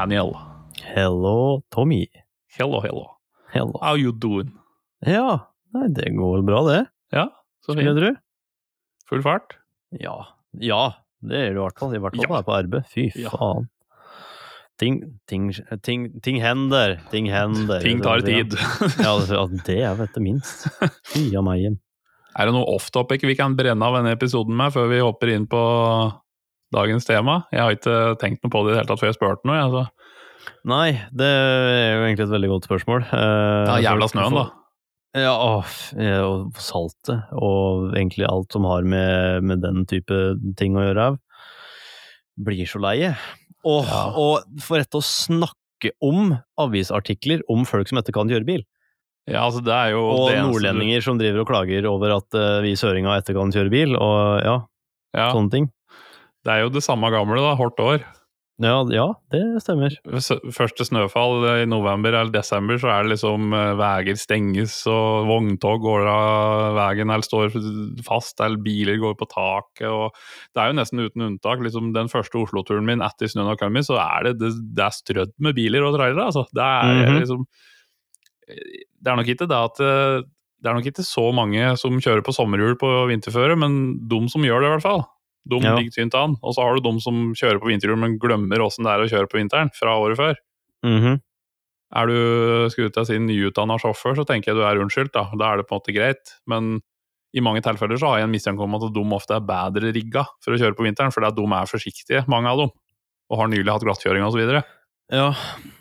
Daniel. Hello, Tommy. Hello, hello. Hello. How you doing? Ja, nei, det går vel bra, det. Ja, så Skulle fint. du? Full fart. Ja. Ja, det gjør du i hvert fall. I hvert fall Ja. på arbeid. Fy Ja. faen. Ting, ting, ting, ting hender. Ting hender. Ting tar tid. Ja, det, det er vet du minst. Fy av meg. Er det noe off-topic vi kan brenne av denne episoden med før vi hopper inn på dagens tema? Jeg har ikke tenkt noe på det i det hele tatt før jeg spurte noe. Altså. Nei, det er jo egentlig et veldig godt spørsmål. Eh, Ja, jævla snøen, da. Ja, og saltet, og egentlig alt som har med, med den type ting å gjøre, blir så leie. Og, Ja. og for rett å snakke om avisartikler om folk som ikke kan kjøre bil, Ja, altså det er jo og det nordlendinger som driver og klager over at uh, vi søringa ikke kan kjøre bil, og ja, Ja, sånne ting. Det er jo det samme gamle, da. Hardt år. Ja, ja, det stemmer. Første snøfall i november eller desember, så er det liksom eh, veier stenges, og vogntog går av veien eller står fast, eller biler går på taket. og Det er jo nesten uten unntak. liksom Den første Oslo-turen min etter snøen har kommet, så er det, det, det er strødd med biler og trailere. altså. Det er Mhm. liksom Det er nok ikke det at eh, det er nok ikke så mange som kjører på sommerhjul på vinterføre, men de som gjør det, i hvert fall. De Ja. ligger tynt an. Og så har du de som kjører på vinterhjul, men glemmer åssen det er å kjøre på vinteren fra året før. Mhm. Er du skulle til å si nyutdanna sjåfør, så tenker jeg du er unnskyldt. Da Da er det på en måte greit. Men i mange tilfeller så har jeg en mistanke om at de ofte er bedre rigga for å kjøre på vinteren, fordi at de er forsiktige, mange av dem. Og har nylig hatt glattkjøring osv. Ja,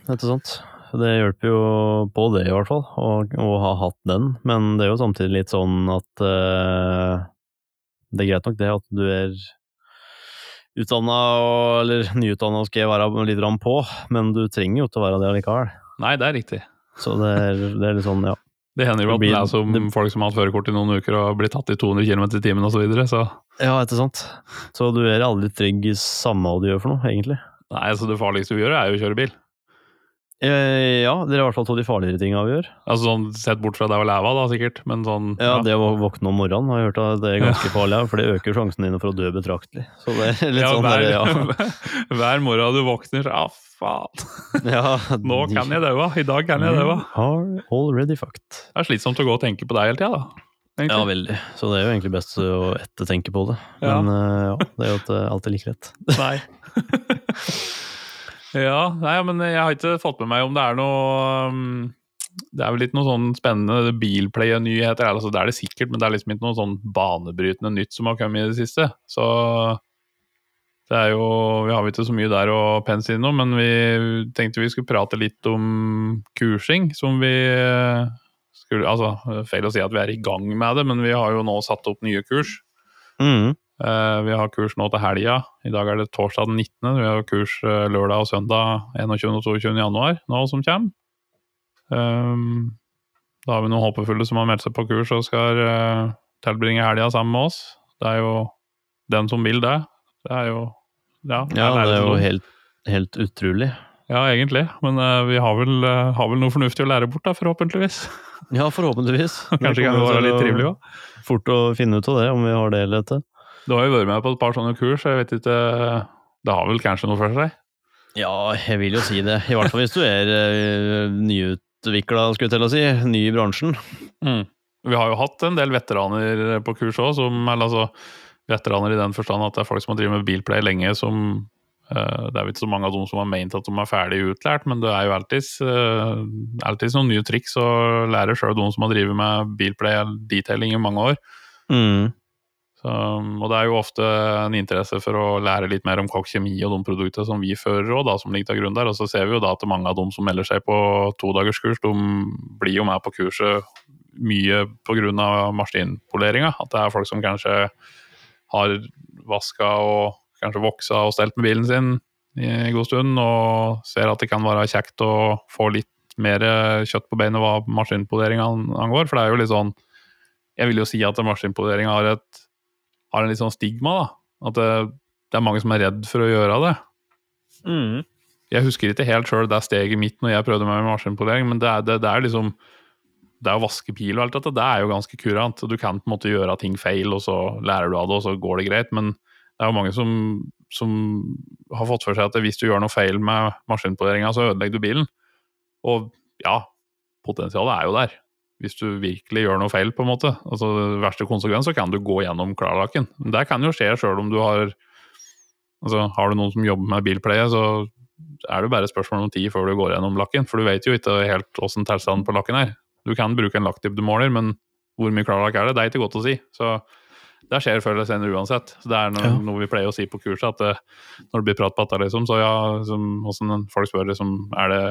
ikke sant. Det hjelper jo på det, i hvert fall, å, å ha hatt den. Men det er jo samtidig litt sånn at uh, Det er greit nok det at du er utdanna, eller nyutdanna skal jeg være litt rann på, men du trenger jo ikke å være det allikevel. Nei, det er riktig. Så det er, det er litt sånn, ja. Det hender jo at det er som det- folk som har hatt førerkort i noen uker og blitt tatt i 200 km i timen osv. Så, videre, så Ja, ikke sant. Så du er aldri trygg i samme hva du gjør for noe, egentlig. nei, så det farligste vi gjør, er jo å kjøre bil. Eh, ja, det er i hvert fall to av de farligere tinga vi gjør. Altså sånn Sett bort fra det å leve da, sikkert, men sånn Ja, det å våkne om morgenen har jeg hørt at det er ganske farlig, for det øker sjansen dine for å dø betraktelig. Så det er litt Ja, sånn hver, der, ja. hver morgen du våkner ah, faen, ja. nå kan jeg daua, i dag kan jeg daua. Are already fucked. Det er slitsomt å gå og tenke på deg hele tida, da. egentlig. Ja, veldig. Så det er jo egentlig best å ettertenke på det. Ja. Men eh, ja, det er jo ikke alltid like lett. Nei. ja, nei, men jeg har ikke fått med meg om det er noe um, Det er vel ikke noe sånn spennende bilplay-nyheter, altså, det er det sikkert, men det er liksom ikke noe sånn banebrytende nytt som har kommet i det siste. Så det er jo Vi har ikke så mye der å pense inn nå, men vi tenkte vi skulle prate litt om kursing, som vi eh, skulle Altså, feil å si at vi er i gang med det, men vi har jo nå satt opp nye kurs. Mm. Eh, vi har kurs nå til helga. I dag er det torsdag den 19. Vi har kurs eh, lørdag og søndag 21. og 22. januar nå som kommer. Um, da har vi noen håpefulle som har meldt seg på kurs og skal uh, tilbringe helga sammen med oss. Det er jo den som vil det. Det er jo Ja, Ja, er det er jo helt, helt utrolig. Ja, egentlig. Men uh, vi har vel, uh, har vel noe fornuftig å lære bort, da, forhåpentligvis. Ja, forhåpentligvis. Kanskje kan det være litt trivelig òg. Fort å finne ut av det, om vi har det eller ikke. Du har jo vært med på et par sånne kurs, jeg vet ikke Det har vel kanskje noe for seg? Ja, jeg vil jo si det. I hvert fall hvis du er uh, nyutvikla, skulle jeg til å si. Ny i bransjen. Mm. Vi har jo hatt en del veteraner på kurs òg, altså veteraner i den forstand at det er folk som har drevet med bilplay lenge, som uh, Det er jo ikke så mange av dem som har ment at de er ferdig utlært, men det er jo alltids, uh, alltids noen nye triks å lære sjøl de som har drevet med bilplay og detailing i mange år. Mm. Så, og det er jo ofte en interesse for å lære litt mer om kokk-kjemi og de produktene som vi fører òg, som ligger til grunn der. Og så ser vi jo da at mange av dem som melder seg på todagerskurs, de blir jo med på kurset mye pga. maskinpoleringa. At det er folk som kanskje har vaska og kanskje voksa og stelt med bilen sin i god stund, og ser at det kan være kjekt å få litt mer kjøtt på beinet hva maskinpoleringa angår. For det er jo litt sånn Jeg vil jo si at maskinpoleringa har et har en litt sånn stigma, da. At det, det er mange som er redd for å gjøre det. Mm. Jeg husker ikke helt sjøl det steget mitt når jeg prøvde meg med maskinpolering, men det er, det, det er liksom Det å vaske pil og alt dette, det er jo ganske kurant. Du kan på en måte gjøre ting feil, og så lærer du av det, og så går det greit. Men det er jo mange som som har fått for seg at hvis du gjør noe feil med maskinpoleringa, så ødelegger du bilen. Og ja, potensialet er jo der. Hvis du virkelig gjør noe feil, på en måte. Altså Verste konsekvens, så kan du gå gjennom klarlakken. Det kan jo skje sjøl om du har Altså, har du noen som jobber med bilpleie, så er det bare spørsmål om tid før du går gjennom lakken. For du vet jo ikke helt åssen tilstanden på lakken er. Du kan bruke en lakktype du måler, men hvor mye klarlakk er det? Det er ikke godt å si. Så det skjer før eller senere uansett. Så det er noe, Ja. noe vi pleier å si på kurset, at det, når det blir prat på dette, liksom, så ja, liksom, folk spør liksom, er det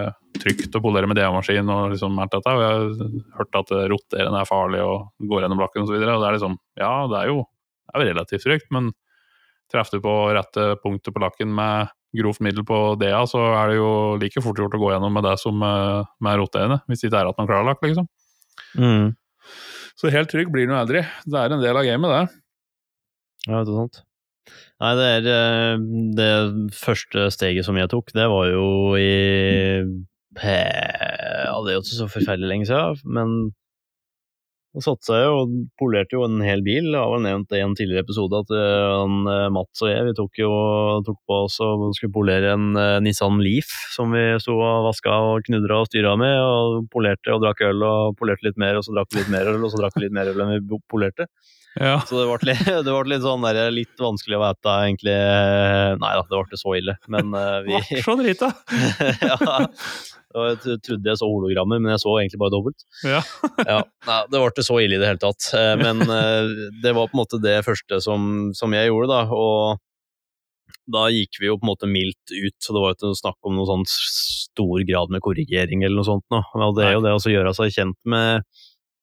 trygt å polere med DA-maskin og liksom alt dette. Og jeg har hørt at eh, roterende er farlig og går gjennom lakken osv. Og, så og det er liksom, ja, det er jo, det er jo relativt trygt, men treffer du på rette punktet på lakken med grovt middel på DA, så er det jo like fort gjort å gå gjennom med det som eh, med roterende, hvis det ikke er at man klarlakk, liksom. Mm. Så helt trygg blir den jo aldri. Det er en del av gamet, det. Ja, ikke sant. Nei, det er eh, Det første steget som jeg tok, det var jo i Ja, det er jo ikke så forferdelig lenge siden, men da satsa jeg og polerte jo en hel bil. Jeg har nevnt det i en tidligere episode at eh, han, eh, Mats og jeg vi tok jo tok på oss og skulle polere en Nissan Leaf som vi sto og vaska og knudra og styra med. og Polerte og drakk øl og polerte litt mer, og så drakk vi litt mer øl, og så drakk vi litt mer øl enn vi polerte. Ja. Så det ble det ble litt sånn der, litt vanskelig å vite egentlig Nei da, det ble ikke så ille, men eh, vi Ble så drita! ja, jeg trodde jeg så hologrammer, men jeg så egentlig bare dobbelt. Ja. Ja, nei, Det ble ikke så ille i det hele tatt, eh, men eh, det var på en måte det første som, som jeg gjorde, da. Og da gikk vi jo på en måte mildt ut, så det var ikke noe snakk om noe sånn stor grad med korrigering eller noe sånt. Nå. Og det er jo det å gjøre seg kjent med-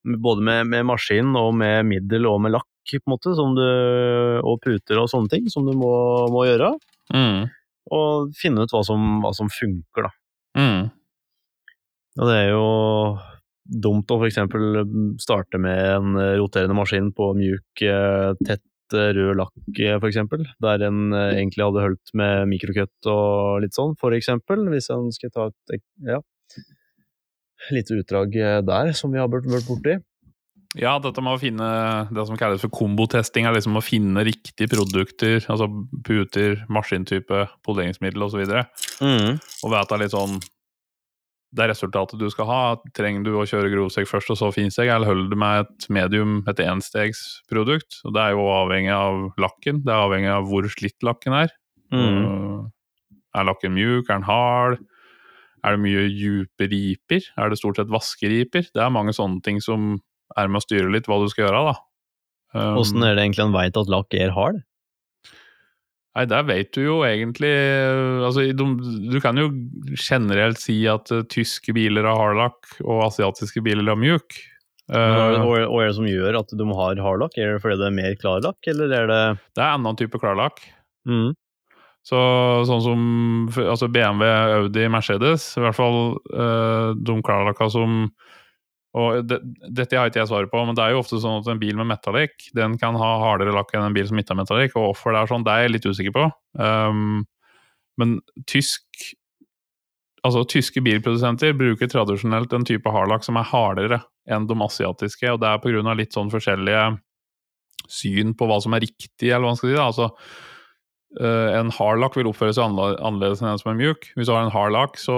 både med, med maskin og med middel og med lakk, på en måte, som du, og puter og sånne ting, som du må, må gjøre. Mm. Og finne ut hva som, hva som funker, da. Mm. Og det er jo dumt å f.eks. starte med en roterende maskin på mjuk, eh, tett eh, rød lakk, f.eks., for eksempel, der en eh, egentlig hadde holdt med mikrokutt og litt sånn, eksempel, hvis en skal ta et ja, lite utdrag eh, der som vi har vært borti. Ja, dette med å finne det som kalles for kombotesting, er liksom å finne riktige produkter, altså puter, maskintype, poleringsmiddel osv. Mm. Og vite litt sånn det resultatet du skal ha. Trenger du å kjøre grovsteg først og så finsteg, eller holder du med et medium, et enstegsprodukt? Og det er jo avhengig av lakken, det er avhengig av hvor slitt lakken er. Mm. Er lakken mjuk, er den hard? Er det mye dype riper? Er det stort sett vaskeriper? Det er mange sånne ting som er med å styre litt hva du skal gjøre, da. Um, Åssen er det egentlig en veit at lakk er hard? Nei, der vet du jo egentlig Altså, du kan jo generelt si at eh, tyske biler har hardlakk, og asiatiske biler har mjuk. Uh, hva- hva er det som gjør at de har hard lakk? Er det fordi det er mer klarlakk, eller er det det er annen type klarlakk. mm. Så sånn som altså BMW, Audi, Mercedes, i hvert fall eh, de klarlakka som og det, Dette har ikke jeg svaret på, men det er jo ofte sånn at en bil med metallic den kan ha hardere lakk enn en bil som ikke har metallic, og hvorfor det er sånn, det er jeg litt usikker på. Um, men tysk Altså, tyske bilprodusenter bruker tradisjonelt en type hardlakk som er hardere enn de asiatiske, og det er pga. litt sånn forskjellige syn på hva som er riktig, eller hva man skal si. da, altså en hardlock vil oppføre seg annerledes enn en som er mjuk. Hvis du har en hardlock, så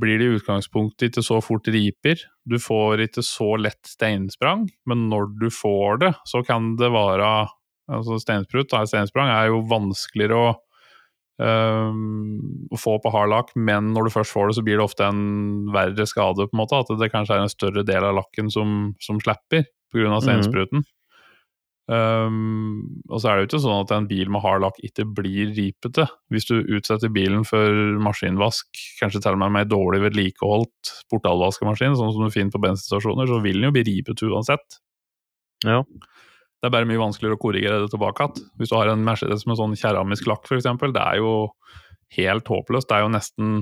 blir det i utgangspunktet ikke så fort riper. Du får ikke så lett steinsprang, men når du får det, så kan det være altså Steinsprut, steinsprang, er jo vanskeligere å, um, å få på hardlakk, men når du først får det, så blir det ofte en verre skade. på en måte, At det kanskje er en større del av lakken som, som slipper pga. steinspruten. Um, og så er det jo ikke sånn at en bil med hard lakk ikke blir ripete. Hvis du utsetter bilen for maskinvask, kanskje til og med med dårlig vedlikeholdt portalvaskemaskin, sånn som du finner på bensinstasjoner, så vil den jo bli ripete uansett. Ja. Det er bare mye vanskeligere å korrigere det tilbake igjen. Hvis du har en Mercedes med sånn keramisk lakk, f.eks., det er jo helt håpløst. Det er jo nesten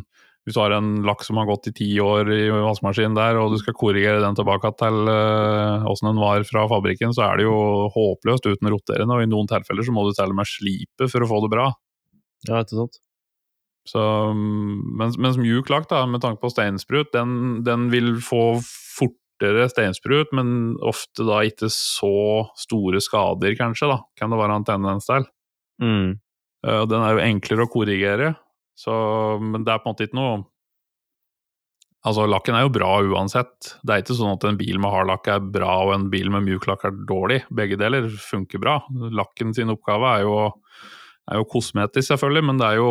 Hvis du har en lakk som har gått i ti år i vaskemaskinen der, og du skal korrigere den tilbake til uh, åssen den var fra fabrikken, så er det jo håpløst uten roterende, og i noen tilfeller så må du til og med slipe for å få det bra. Ja, ikke sant? Så, mm, mens, mens mjuk lakk, da, med tanke på steinsprut, den, den vil få fortere steinsprut, men ofte da ikke så store skader, kanskje, da, kan det være en tendens til. Mm. Eh, den er jo enklere å korrigere, så, men det er på en måte ikke noe Altså, lakken er jo bra uansett. Det er ikke sånn at en bil med hard lakk er bra og en bil med mjuk lakk er dårlig. Begge deler funker bra. Lakken sin oppgave er jo, er jo kosmetisk, selvfølgelig, men det er jo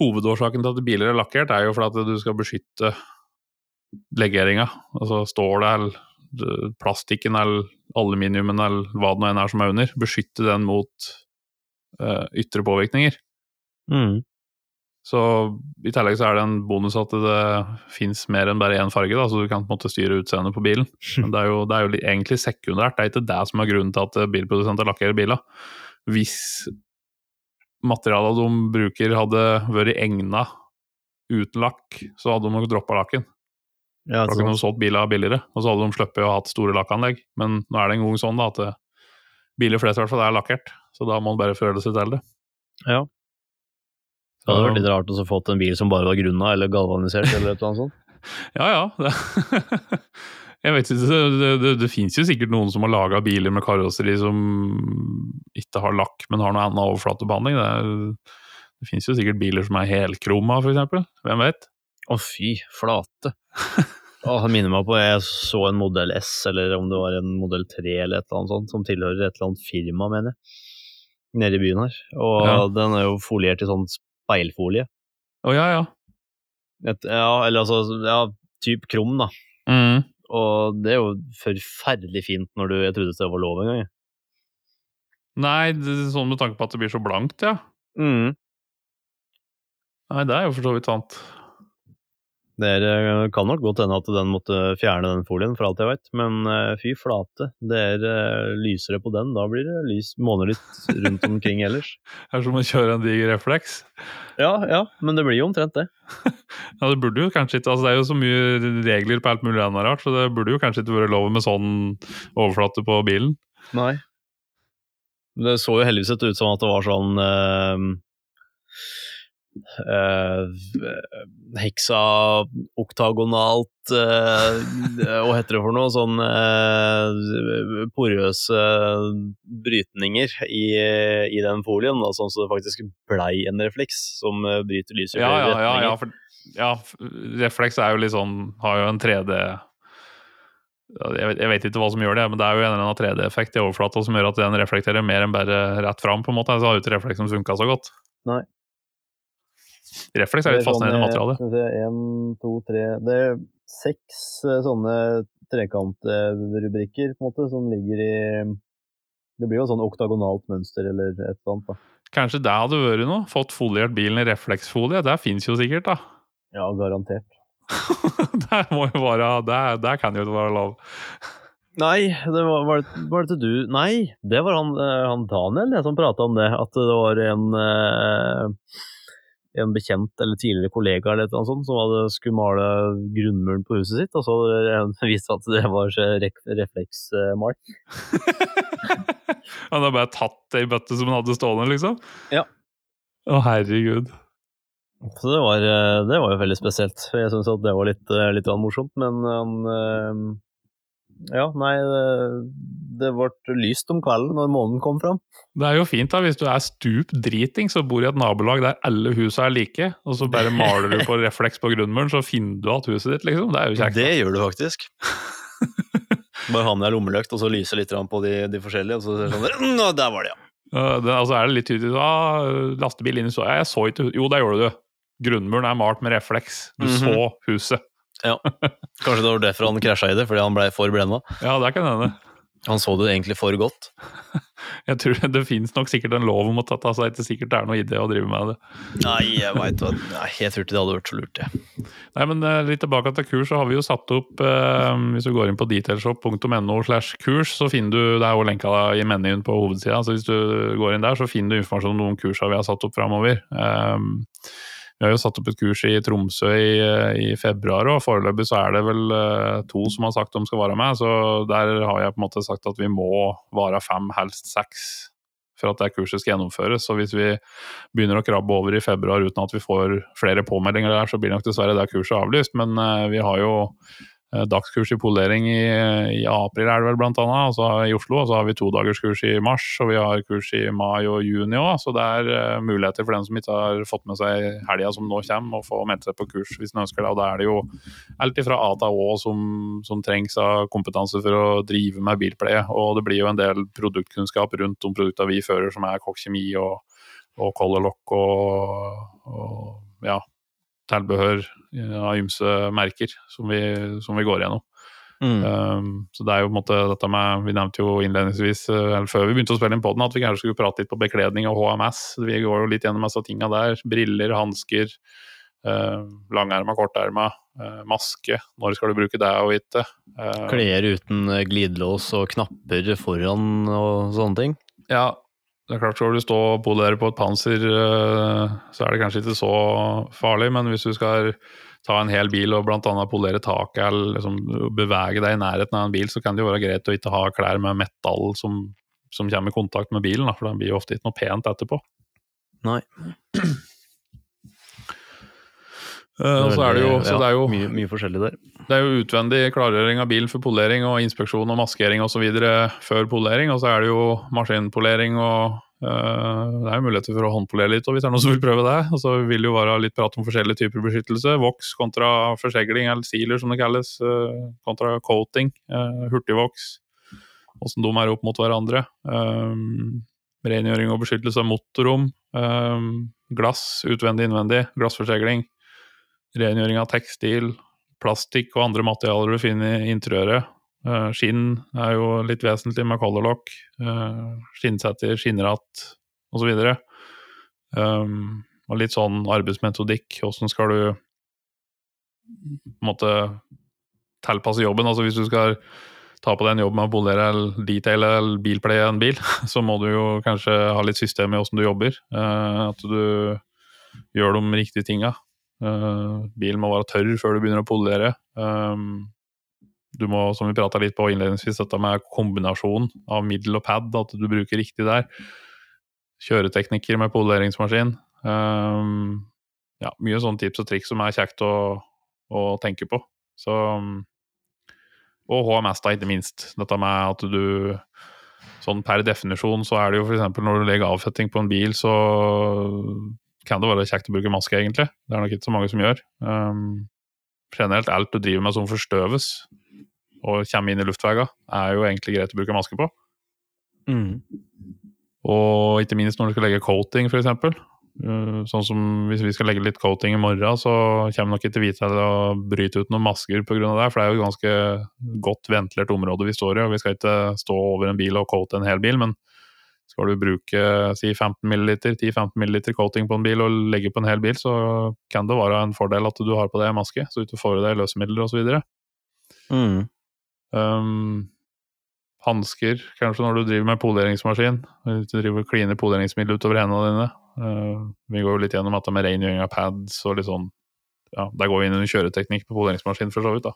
Hovedårsaken til at biler er lakkert, er jo for at du skal beskytte legeringa. Altså stålet eller plastikken eller aluminiumen eller hva det nå enn er som er under. Beskytte den mot uh, ytre påvirkninger. Mm. Så i tillegg så er det en bonus at det fins mer enn bare én farge, da, så du kan på en måte styre utseendet på bilen. Men det er, jo, det er jo egentlig sekundært. Det er ikke det som er grunnen til at bilprodusenter lakkerer biler. Hvis materialet de bruker hadde vært egna uten lakk, så hadde de nok droppa lakken. Ja, Da kunne de solgt biler billigere, og så hadde de sluppet å ha hatt store lakkanlegg. Men nå er det en gang sånn da, at det, biler flest i hvert fall er lakkert, så da må man bare forholde seg til det. ja. Det hadde vært litt rart å få en bil som bare var grunna eller galvanisert eller et eller annet sånt. Ja ja. Jeg vet ikke, det, det, det finnes jo sikkert noen som har laga biler med karosseri som ikke har lakk, men har noe annen overflatebehandling. Det, det finnes jo sikkert biler som er helkroma, eksempel. Hvem vet? Å fy flate. Å, det minner meg på jeg så en modell S, eller om det var en modell 3 eller et eller annet sånt, som tilhører et eller annet firma, mener jeg. Nede i byen her. Og Ja. den er jo foliert i sånn speilfolie. Å ja ja. Et, ja, eller altså, ja, typ krum, da. Mm. Og det er jo forferdelig fint når du Jeg trodde det var lov en gang. jeg. Nei, det, sånn med tanke på at det blir så blankt, ja. Mm. Nei, det er jo for så vidt sant. Det kan nok godt hende at den måtte fjerne den folien, for alt jeg vet. Men eh, fy flate, det er eh, lysere på den. Da blir det lys måner litt rundt omkring ellers. Det er som å kjøre en diger refleks. Ja, ja, men det blir jo omtrent det. Ja, det burde jo kanskje ikke, altså Det er jo så mye regler på alt mulig annet rart, så det burde jo kanskje ikke vært lov med sånn overflate på bilen. Nei. Det så jo heldigvis ut som at det var sånn eh, eh, heksa oktagonalt eh, Hva heter det for noe? Sånn uh, porøse brytninger i, i den folien, da, sånn så det faktisk blei en refleks som bryter lyset i Ja, flere ja, ja, ja, for, ja, refleks er jo litt sånn Har jo en 3D jeg vet, jeg vet ikke hva som gjør det, men det er jo en eller annen 3D-effekt i overflata som gjør at den reflekterer mer enn bare rett fram. på en måte, Så har jo ikke refleks som funka så godt. Nei. Refleks er litt fascinerende sånn, materiale. Skal vi se, en, to, tre Det er seks eh, sånne trekantrubrikker, på en måte, som ligger i Det blir jo sånn oktagonalt mønster eller et eller annet, da. Kanskje det hadde vært noe? Fått foliert bilen i refleksfolie? Det fins jo sikkert, da. Ja, garantert. det må jo være Det, det kan jo ikke være lov. Nei, det var, var, det, var det til du Nei, det var han, eh, han Daniel jeg, som prata om det. At det var en eh, en bekjent eller tidligere kollega eller noe sånt, som hadde skulle male grunnmuren på huset sitt, og så viste det at det var rek refleksmal. Han hadde bare tatt det i bøtte som han hadde stående, liksom? Ja. Å, herregud. Så det var, eh, det var jo veldig spesielt. Jeg syns at det var litt, eh, litt morsomt, men han eh, Ja, nei, det, det ble lyst om kvelden når månen kom fram. Det er jo fint da, hvis du er stup driting, så bor i et nabolag der alle husa er like, og så bare maler du på refleks på grunnmuren, så finner du igjen huset ditt, liksom. Det er jo kjekt. Det gjør du faktisk. Bare ha med deg lommelykt, og så lyse litt på de, de forskjellige, og så ser du sånn Nå, der var det, ja. Det, altså er det litt tydelig ah, Lastebil inn i så Jeg så ikke Jo, der gjorde du. Grunnmuren er malt med refleks. Du Mhm. så huset. Kanskje det var derfor han krasja i det, fordi han blei for blenda. Ja, det kan hende. Han så det egentlig for godt. Jeg tror Det finnes nok sikkert en lov om at det altså, ikke sikkert det er noe idé å drive med det. Nei, jeg veit hva Nei, jeg tror ikke det hadde vært så lurt, jeg. Nei, men eh, litt tilbake til kurs, så har vi jo satt opp eh, Hvis du går inn på detailshop.no slash kurs, så finner du Det er jo lenka i menyen på hovedsida, så hvis du går inn der, så finner du informasjon om noen kurser vi har satt opp framover. Um, vi har jo satt opp et kurs i Tromsø i, i februar, og foreløpig så er det vel eh, to som har sagt de skal være med. Så der har jeg på en måte sagt at vi må være fem, helst seks, for at det kurset skal gjennomføres. Så hvis vi begynner å krabbe over i februar uten at vi får flere påmeldinger der, så blir nok dessverre det kurset avlyst. Men eh, vi har jo eh, dagskurs i polering i, i april, er det vel blant annet, altså i Oslo. Og så har vi todagerskurs i mars, og vi har kurs i mai og juni òg. Så det er uh, muligheter for den som ikke har fått med seg helga som nå kommer, å få meldt seg på kurs hvis en ønsker det. Og da er det jo alt fra A til Å som, som, trengs av kompetanse for å drive med bilpleie. Og det blir jo en del produktkunnskap rundt de produktene vi fører, som er kokkkjemi og, og color lock og, og ja, tilbehør av ymse merker som vi, som vi, går gjennom. Mm. Um, så det er jo på en måte dette med Vi nevnte jo innledningsvis, eh, eller før vi begynte å spille inn på den, at vi kanskje skulle prate litt på bekledning og HMS. Vi går jo litt gjennom disse tinga der. Briller, hansker, uh, langerma, korterma, uh, maske. Når skal du bruke det og ikke? Uh, Klær uten glidelås og knapper foran og sånne ting? Ja, det er klart, Skal du stå og polere på et panser, eh, så er det kanskje ikke så farlig, men hvis du skal ta en hel bil og bl.a. polere taket eller liksom bevege deg i nærheten av en bil, så kan det jo være greit å ikke ha klær med metall som, som kommer i kontakt med bilen, for den blir jo ofte ikke noe pent etterpå. Nei. Uh, så er det jo, ja, det er jo mye, mye, forskjellig der. Det er jo utvendig klargjøring av bilen for polering og inspeksjon og maskering osv. før polering. Og så er det jo maskinpolering og uh, det er jo muligheter for å håndpolere litt og hvis det er noen som vil prøve det. Og så vil det jo være litt prat om forskjellige typer beskyttelse. Voks kontra forsegling, eller sealer som det kalles. Uh, kontra coating. hurtigvoks. Åssen de er opp mot hverandre. rengjøring og beskyttelse av motorrom. glass utvendig, innvendig. Glassforsegling rengjøring av tekstil, plastikk og andre materialer du finner i interiøret. Uh, skinn er jo litt vesentlig med colorlock. Uh, skinnsetter, skinnratt osv. Um, og litt sånn arbeidsmetodikk. Åssen skal du på en måte tilpasse jobben? Altså hvis du skal ta på deg en jobb med å polere eller detaile eller bilpleie en bil, så må du jo kanskje ha litt system i åssen du jobber. Uh, at du gjør de riktige tinga. Uh, bilen må være tørr før du begynner å polere. Um, du må, som vi prata litt på innledningsvis, dette med kombinasjon av middel og pad, at du bruker riktig der. Kjøreteknikker med poleringsmaskin. Um, ja, mye sånne tips og triks som er kjekt å, å tenke på. Så, og HMS, da, ikke minst. Dette med at du Sånn per definisjon så er det jo f.eks. når du legger avfetting på en bil, så kan det være kjekt å bruke maske, egentlig. Det er nok ikke så mange som gjør. Um, generelt alt du driver med som forstøves og kommer inn i luftveiene, er jo egentlig greit å bruke maske på. Mm. Og ikke minst når du skal legge coating, f.eks. Uh, sånn som hvis vi skal legge litt coating i morgen, så kommer nok ikke vi til å bryte ut noen masker pga. det. For det er jo et ganske godt ventilert område vi står i, og vi skal ikke stå over en bil og coate en hel bil. men skal du bruke si 15 ml, 10-15 ml coating på en bil og legge på en hel bil, så kan det være en fordel at du har på deg maske, så du får i deg løsemidler osv. Mm. Um, Hansker, kanskje når du driver med poleringsmaskin. Du driver kliner poleringsmiddel utover hendene dine. Uh, vi går jo litt gjennom dette med rengjøring av pads og litt sånn Ja, der går vi inn under kjøreteknikk på poleringsmaskin, for så vidt, da.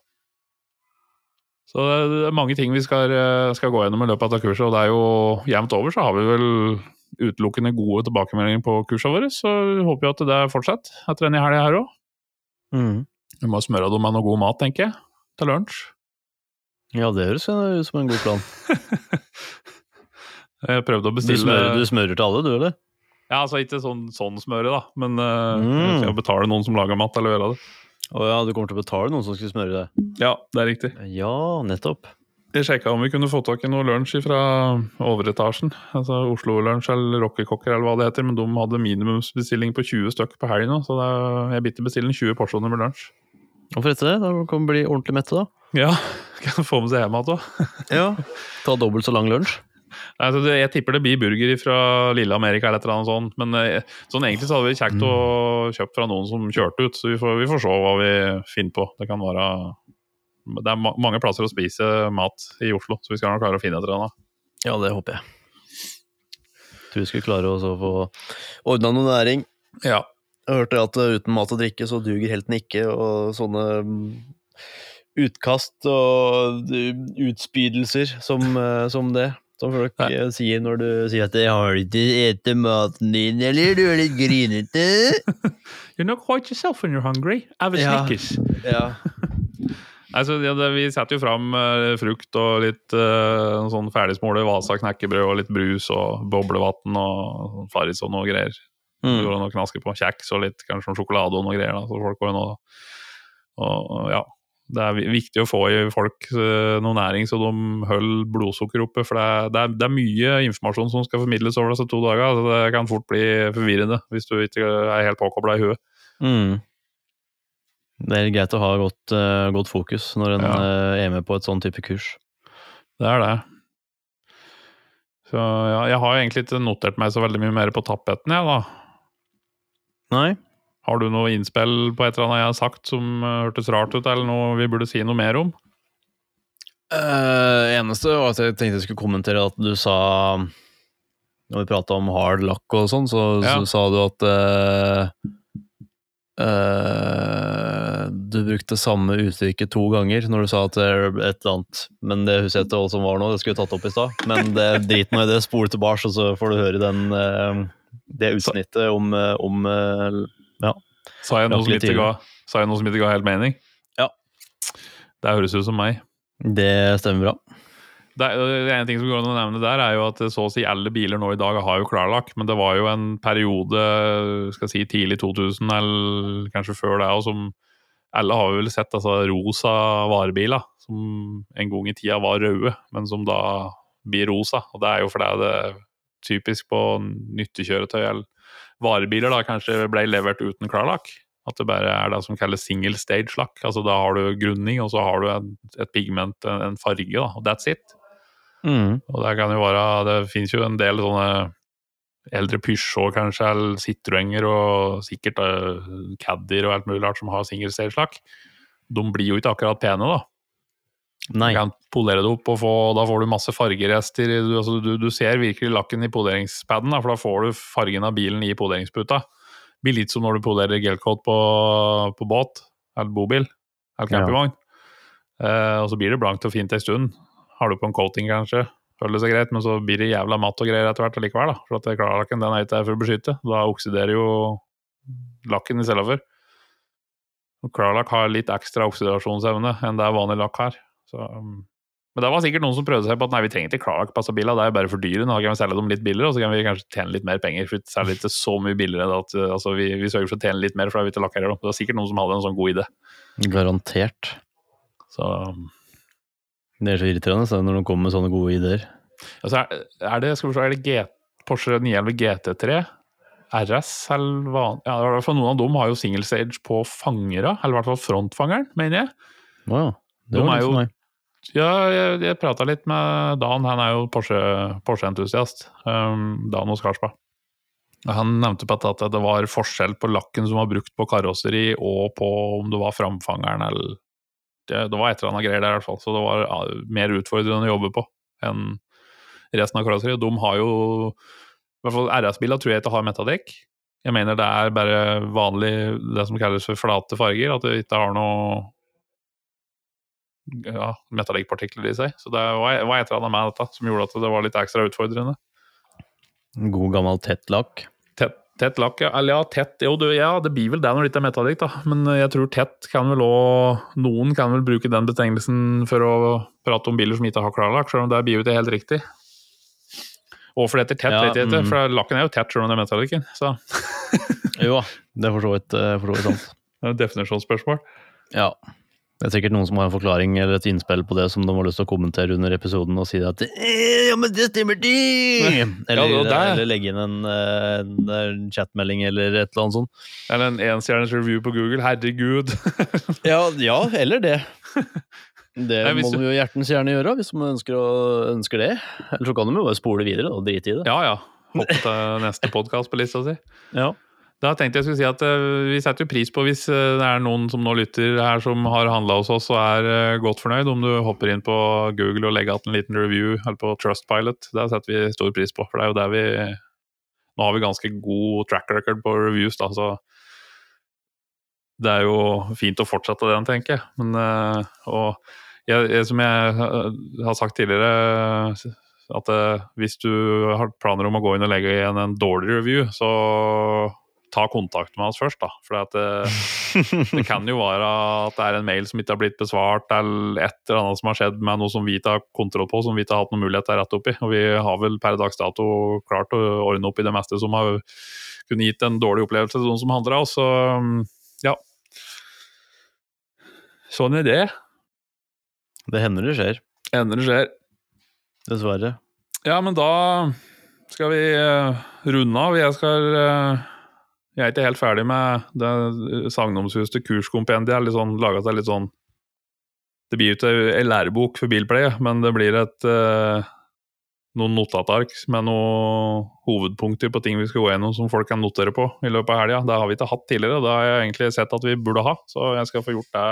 Så det er mange ting vi skal, eh, skal, gå gjennom i løpet av kurset, og det er jo jevnt over så har vi vel utelukkende gode tilbakemeldinger på kursene våre, så vi håper jo at det fortsetter etter denne helga her òg. Mm. Vi må smøre dem med noe god mat, tenker jeg, til lunsj. Ja, det høres ut som en god plan. jeg prøvde å bestille Du smører, du smører til alle, du, eller? Ja, altså ikke sånn, sånn smøre, da, men uh, mm. jeg betale noen som lager mat, eller gjøre det. Å ja, du kommer til å betale noen som skal smøre deg? Ja, det er riktig. Ja, nettopp. Jeg sjekka om vi kunne få tak i noe lunsj fra overetasjen. Altså Oslo Lunsj eller Rockekokker eller hva det heter. Men de hadde minimumsbestilling på 20 stykk på helga, så er, jeg bitte bestiller 20 porsjoner med lunsj. Hvorfor etter det? Da kan vi bli ordentlig mette, da. Ja, kan få med seg hjem igjen òg. ja. Ta dobbelt så lang lunsj. Altså, jeg tipper det blir burger fra lille Amerika eller et eller annet sånt. Men eh, sånn egentlig så hadde vi kjekt å mm. kjøpe fra noen som kjørte ut, så vi får, vi får, se hva vi finner på. Det kan være Det er mange plasser å spise mat i Oslo, så vi skal nok klare å finne et eller annet. Ja, det håper jeg. Tror vi skulle klare å få ordna noe næring. Ja. Jeg hørte at eh, uten mat og drikke så duger helten ikke, og sånne mm, utkast og utspydelser som, eh, som det som folk Nei. Eh, sier når du sier at har ikke spist maten din', eller 'du er litt grinete'. you're not quite yourself when you're hungry. Have a ja. Snickers. Ja. Altså, ja, det, vi setter jo fram uh, frukt og litt uh, sånn ferdigsmole Vasa knekkebrød og litt brus og boblevann og sånn Farris og noe greier. Mm. an å knaske på kjeks og litt kanskje noe sjokolade og noe greier. Da, så folk går inn og, og ja. Det er viktig å få i folk eh, noe næring så de holder blodsukkeret oppe. For det er, det, er, det er mye informasjon som skal formidles over disse to dager. Så det kan fort bli forvirrende hvis du ikke er helt påkobla i huet. Mm. Det er greit å ha godt, eh, godt fokus når en Ja. eh, er med på et sånn type kurs. Det er det. Så ja, jeg har egentlig ikke notert meg så veldig mye mer på tapeten, jeg, da. Nei? Har du noe innspill på et eller annet jeg har sagt som eh, hørtes rart ut, eller noe vi burde si noe mer om? Uh, eneste var at jeg tenkte jeg skulle kommentere at du sa Når vi prata om hard luck og sånn, så, Ja. så sa du at uh, uh, Du brukte samme uttrykket to ganger når du sa at det er et eller annet Men det husker jeg ikke hva som var nå, det skulle jeg tatt opp i stad. Men det drit nå i det, spol tilbake, og så får du høre den, det utsnittet om, om eh, Sa jeg, noe som ikke ga, sa jeg noe som ikke ga helt mening? Ja. Det høres ut som meg. Det stemmer bra. Det, det ene ting som går an å nevne der, er jo at så å si alle biler nå i dag har jo klarlakk, men det var jo en periode skal si tidlig 2000, eller kanskje før det, òg, som alle har vel sett altså rosa varebiler, som en gang i tida var røde, men som da blir rosa. Og det er jo fordi det er typisk på nyttekjøretøy eller varebiler da kanskje ble levert uten klarlakk. At det bare er det som kalles single stage lakk. Altså da har du grunning, og så har du et, et pigment, en, en farge, da, og that's it. Mm. Og det kan jo være Det finnes jo en del sånne eldre Peugeot kanskje, eller Citroenger og sikkert uh, Caddier og alt mulig rart som har single stage-lakk. De blir jo ikke akkurat pene, da. Nei. Du kan polere det opp, og få, da får du masse fargerester. Du, altså, du, du ser virkelig lakken i poleringspaden, da, for da får du fargen av bilen i poleringsputa. Det blir litt som når du polerer gelcoat på, på båt, eller bobil, eller Ja. Eh, og så blir det blankt og fint en stund. Har du på en coating, kanskje, føler det seg greit, men så blir det jævla matt og greier etter hvert allikevel. Da, for at klarlakken den er ikke der for å beskytte. Da oksiderer jo lakken i stedet for. Klarlakk har litt ekstra oksidasjonsevne enn det vanlig lakk har. Så, um, men det var sikkert noen som prøvde seg på at nei, vi trenger ikke Clark på disse bilene, det er jo bare for dyre. Nå kan vi selge dem litt billigere, og så kan vi kanskje tjene litt mer penger. For selger ikke så mye billigere at uh, altså, vi, vi sørger for å tjene litt mer, for da er vi ikke lakkerer dem. Det var sikkert noen som hadde en sånn god idé. Garantert. Så um, Det er så irriterende så når de kommer med sånne gode ideer. altså, er, det skal vi se, er det G, Porsche 911 GT3? RS eller hva Ja, i hvert fall noen av dem har jo single stage på fangere, eller i hvert fall frontfangeren, mener jeg. Wow, det var De er jo-. Ja, jeg, jeg prata litt med Dan, han er jo Porsche- Porsche-entusiast. um, Dan og Skarspa. Han nevnte på at, det var forskjell på lakken som var brukt på karosseri, og på om det var framfangeren eller det, det var et eller annet greier der, i hvert fall. Så det var mer utfordrende å jobbe på enn resten av karosseriet. De har jo I hvert fall RS-biler tror jeg ikke har metadekk. Jeg mener det er bare vanlig, det som kalles for flate farger, at det ikke har noe ja, metallikkpartikler i seg. Så det var, var et eller annet med dette som gjorde at det var litt ekstra utfordrende. En God gammel tett lakk. Tett, tett lakk, ja. Eller ja, tett Jo, det, ja, det blir vel det når det ikke er metallikk, da. Men jeg tror tett kan vel òg Noen kan vel bruke den betegnelsen for å prate om biler som ikke har klarlakk, selv om det blir jo ikke helt riktig. Og for det heter tett, Ja, vet jeg ikke, mm. for lakken er jo tett selv om det er metallikken. Så Jo det er eh, for så vidt sant. det er et definisjonsspørsmål. Ja. Det er sikkert noen som har en forklaring eller et innspill på det som de har lyst til å kommentere under episoden og si at «Eh, Ja, men det stemmer, de! Eller, Ja, det er- eller legge inn en, eh, en, en chatmelding eller et eller annet sånt. Eller en enstjerners review på Google. Herregud. Ja, ja eller det. Det Nei, må du- de jo hjertens gjerne gjøre, hvis de ønsker, å, ønsker det. Eller så kan de jo bare spole videre og drite i det. Ja ja. Hoppe til neste podkast på lista si. Ja. Da tenkte jeg skulle si at eh, Vi setter pris på hvis eh, det er noen som nå lytter her som har handla hos oss og er eh, godt fornøyd, om du hopper inn på Google og legger igjen en liten review, eller på Trustpilot. Det setter vi stor pris på, for det er jo der vi Nå har vi ganske god track record på reviews, da, så det er jo fint å fortsette den, tenker jeg. Men, og jeg, som jeg har sagt tidligere, at hvis du har planer om å gå inn og legge igjen en dårlig review, så ta kontakt med oss først, da. For det, det kan jo være at det er en mail som ikke har blitt besvart, eller et eller annet som har skjedd med noe som vi ikke har kontroll på, som vi ikke har hatt noen mulighet til å rette opp i. Og vi har vel per dags dato klart å ordne opp i det meste som har kunne gitt en dårlig opplevelse til noen som handler. Så ja. Sånn er det. Det hender det skjer. Hender det skjer. Dessverre. Ja, men da skal vi uh, runde av. Jeg skal uh, Jeg er ikke helt ferdig med det sagnomsuste kurskompendiet. Litt sånn, laget seg litt sånn Det blir jo ikke ei lærebok for bilpleie, men det blir et eh, noen notatark med noen hovedpunkter på ting vi skal gå gjennom som folk kan notere på i løpet av helga. Det har vi ikke hatt tidligere, det har jeg egentlig sett at vi burde ha. Så jeg skal få gjort det.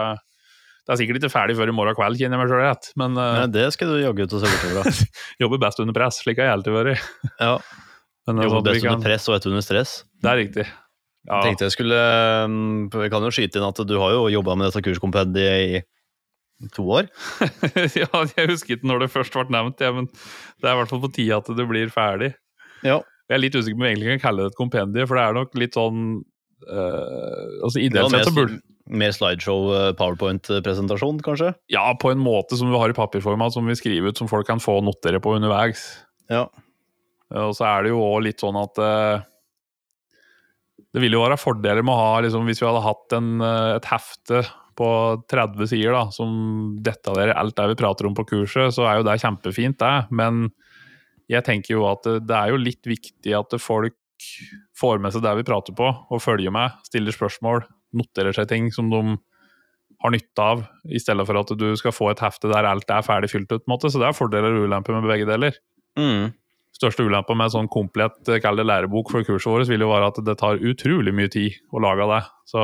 Det er sikkert ikke ferdig før i morgen kveld, kjenner jeg meg sjøl rett. Men uh, Nei, det skal du jaggu ut og se bort fra. jobber best under press, slik har jeg alltid vært. Ja. Men, altså, Jobber best under press og ett under stress. Det er riktig. Ja, Jeg tenkte jeg skulle Vi kan jo skyte inn at du har jo jobba med dette kurskompendiet i to år. ja, jeg husker ikke når det først ble nevnt, ja, men det er i hvert fall på tide at det blir ferdig. Ja. Jeg er litt usikker på om jeg egentlig kan kalle det et kompendie, for det er nok litt sånn øh, altså Ideelt sett så burde mer slideshow, uh, powerpoint-presentasjon, kanskje? Ja, på en måte som vi har i papirformat, som vi skriver ut, som folk kan få notere på underveis. Ja. Og så er det jo òg litt sånn at eh, Det ville jo være fordeler med å ha liksom, Hvis vi hadde hatt en, eh, et hefte på 30 sider da, som detaljerer alt det vi prater om på kurset, så er jo det kjempefint, det. Men jeg tenker jo at det, er jo litt viktig at folk får med seg det vi prater på, og følger med, stiller spørsmål, noterer seg ting som de har nytte av, i stedet for at du skal få et hefte der alt er ferdig fylt ut. på en måte. Så det er fordeler og ulemper med begge deler Mm. Største ulempa med sånn komplett eh, lærebok for kurset vårt, vil jo være at det tar utrolig mye tid å lage det. Så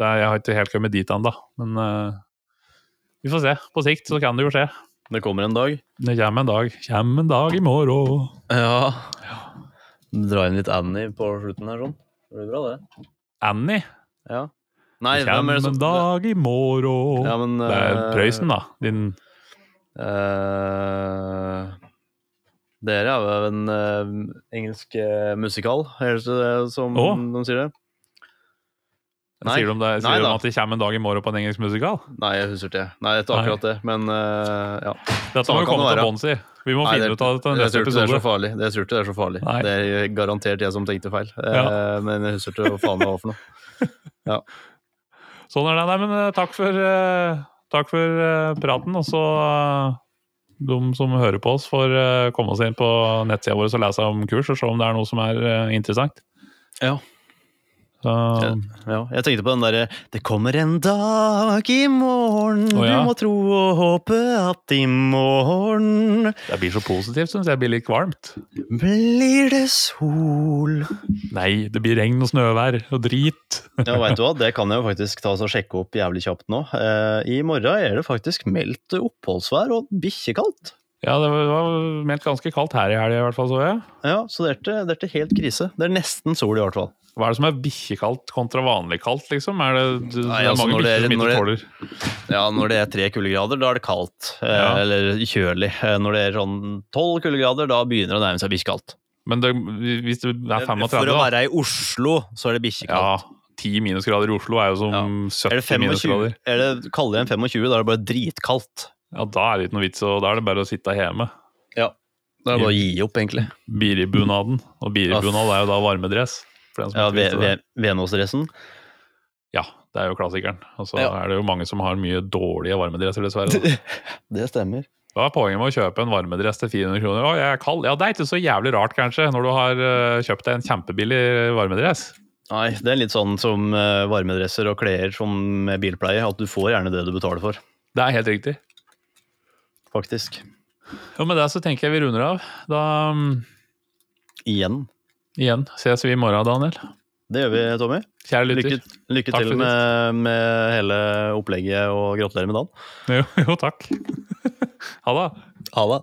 det, jeg har ikke helt kommet dit ennå. Men uh, vi får se. På sikt så kan det jo skje. Det kommer en dag. Det kommer en dag. Kommer en dag i morgen. Ja. Dra inn litt Annie på slutten her, sånn. Det blir bra, det. Annie. Ja. Nei, Det kommer det en dag i morgen. Ja, men, det er eh, Prøysen, da. Din Eh, dere er jo en uh, engelsk uh, musikal, er det det som oh. de sier det? Nei. Sier de, det, Nei de at det kommer en dag i morgen på en engelsk musikal? Nei, jeg husker ikke. Nei, det er akkurat det, men uh, ja. Dette må vi komme til bunns i. Vi må Nei, finne det- ut av det til neste episode. det er så farlig. Det er, det er så farlig. Nei. Det er garantert jeg som tenkte feil. Eh, Ja. Men jeg husker ikke hva faen det var for noe. Sånn er det. Nei, men eh, takk for, eh, takk for eh, praten. Og så eh, de som hører på oss, får eh, komme oss inn på nettsida vår og lese om kurs og se om det er noe som er eh, interessant. Ja. Så, Ja, jeg tenkte på den derre Det kommer en dag i morgen, oh, ja. du må tro og håpe at i morgen det blir så positivt, syns jeg. Det blir litt varmt. blir det sol. Nei, det blir regn og snøvær og drit. Ja, veit du hva, det kan jeg jo faktisk ta og sjekke opp jævlig kjapt nå. Eh, I morgen er det faktisk meldt oppholdsvær og bikkjekaldt. Ja, det var- meldt ganske kaldt her i helga, i hvert fall, så jeg. Ja, så det er, ikke, det er ikke helt krise. Det er nesten sol, i hvert fall. Hva er det som er bikkjekaldt kontra vanlig kaldt, liksom? Er det, det, Nei, det er altså, mange er- bikkjer som ikke tåler Ja, når det er tre kuldegrader, da er det kaldt. Eh, Ja. Eller kjølig. Eh, Når det er sånn tolv kuldegrader, da begynner det å nærme seg bikkjekaldt. Men det, hvis det er 35, For å da være i Oslo, så er det bikkjekaldt. Ja, 10 minusgrader i Oslo er jo som Ja. 70 Er det 25, minusgrader. er det kaldere enn 25, da er det bare dritkaldt. Ja, da er det ikke noe vits, og da er det bare å sitte hjemme. Ja. Da er det bare å gi opp, egentlig. Biribunaden. Og biribunad er jo da varmedress. For den som Ja. Venåsdressen. ja, det er jo klassikeren. Og så Ja. er det jo mange som har mye dårlige varmedresser, dessverre. da. Det stemmer. Hva er poenget med å kjøpe en varmedress til 400 kroner? Å, jeg er kald. Ja, det er ikke så jævlig rart, kanskje, når du har eh, kjøpt deg en kjempebillig varmedress. Nei, det er litt sånn som eh, varmedresser og klær som med bilpleie, at du får gjerne det du betaler for, Det er helt riktig. Faktisk. Og med det så tenker jeg vi runder av. Da mm, Igjen. igjen ses vi i morgen, Daniel. Det gjør vi, Tommy. Kjære lytter. Lykke, lykke til med, med hele opplegget, og gratulerer med dagen. Jo, jo takk. ha det. Ha det.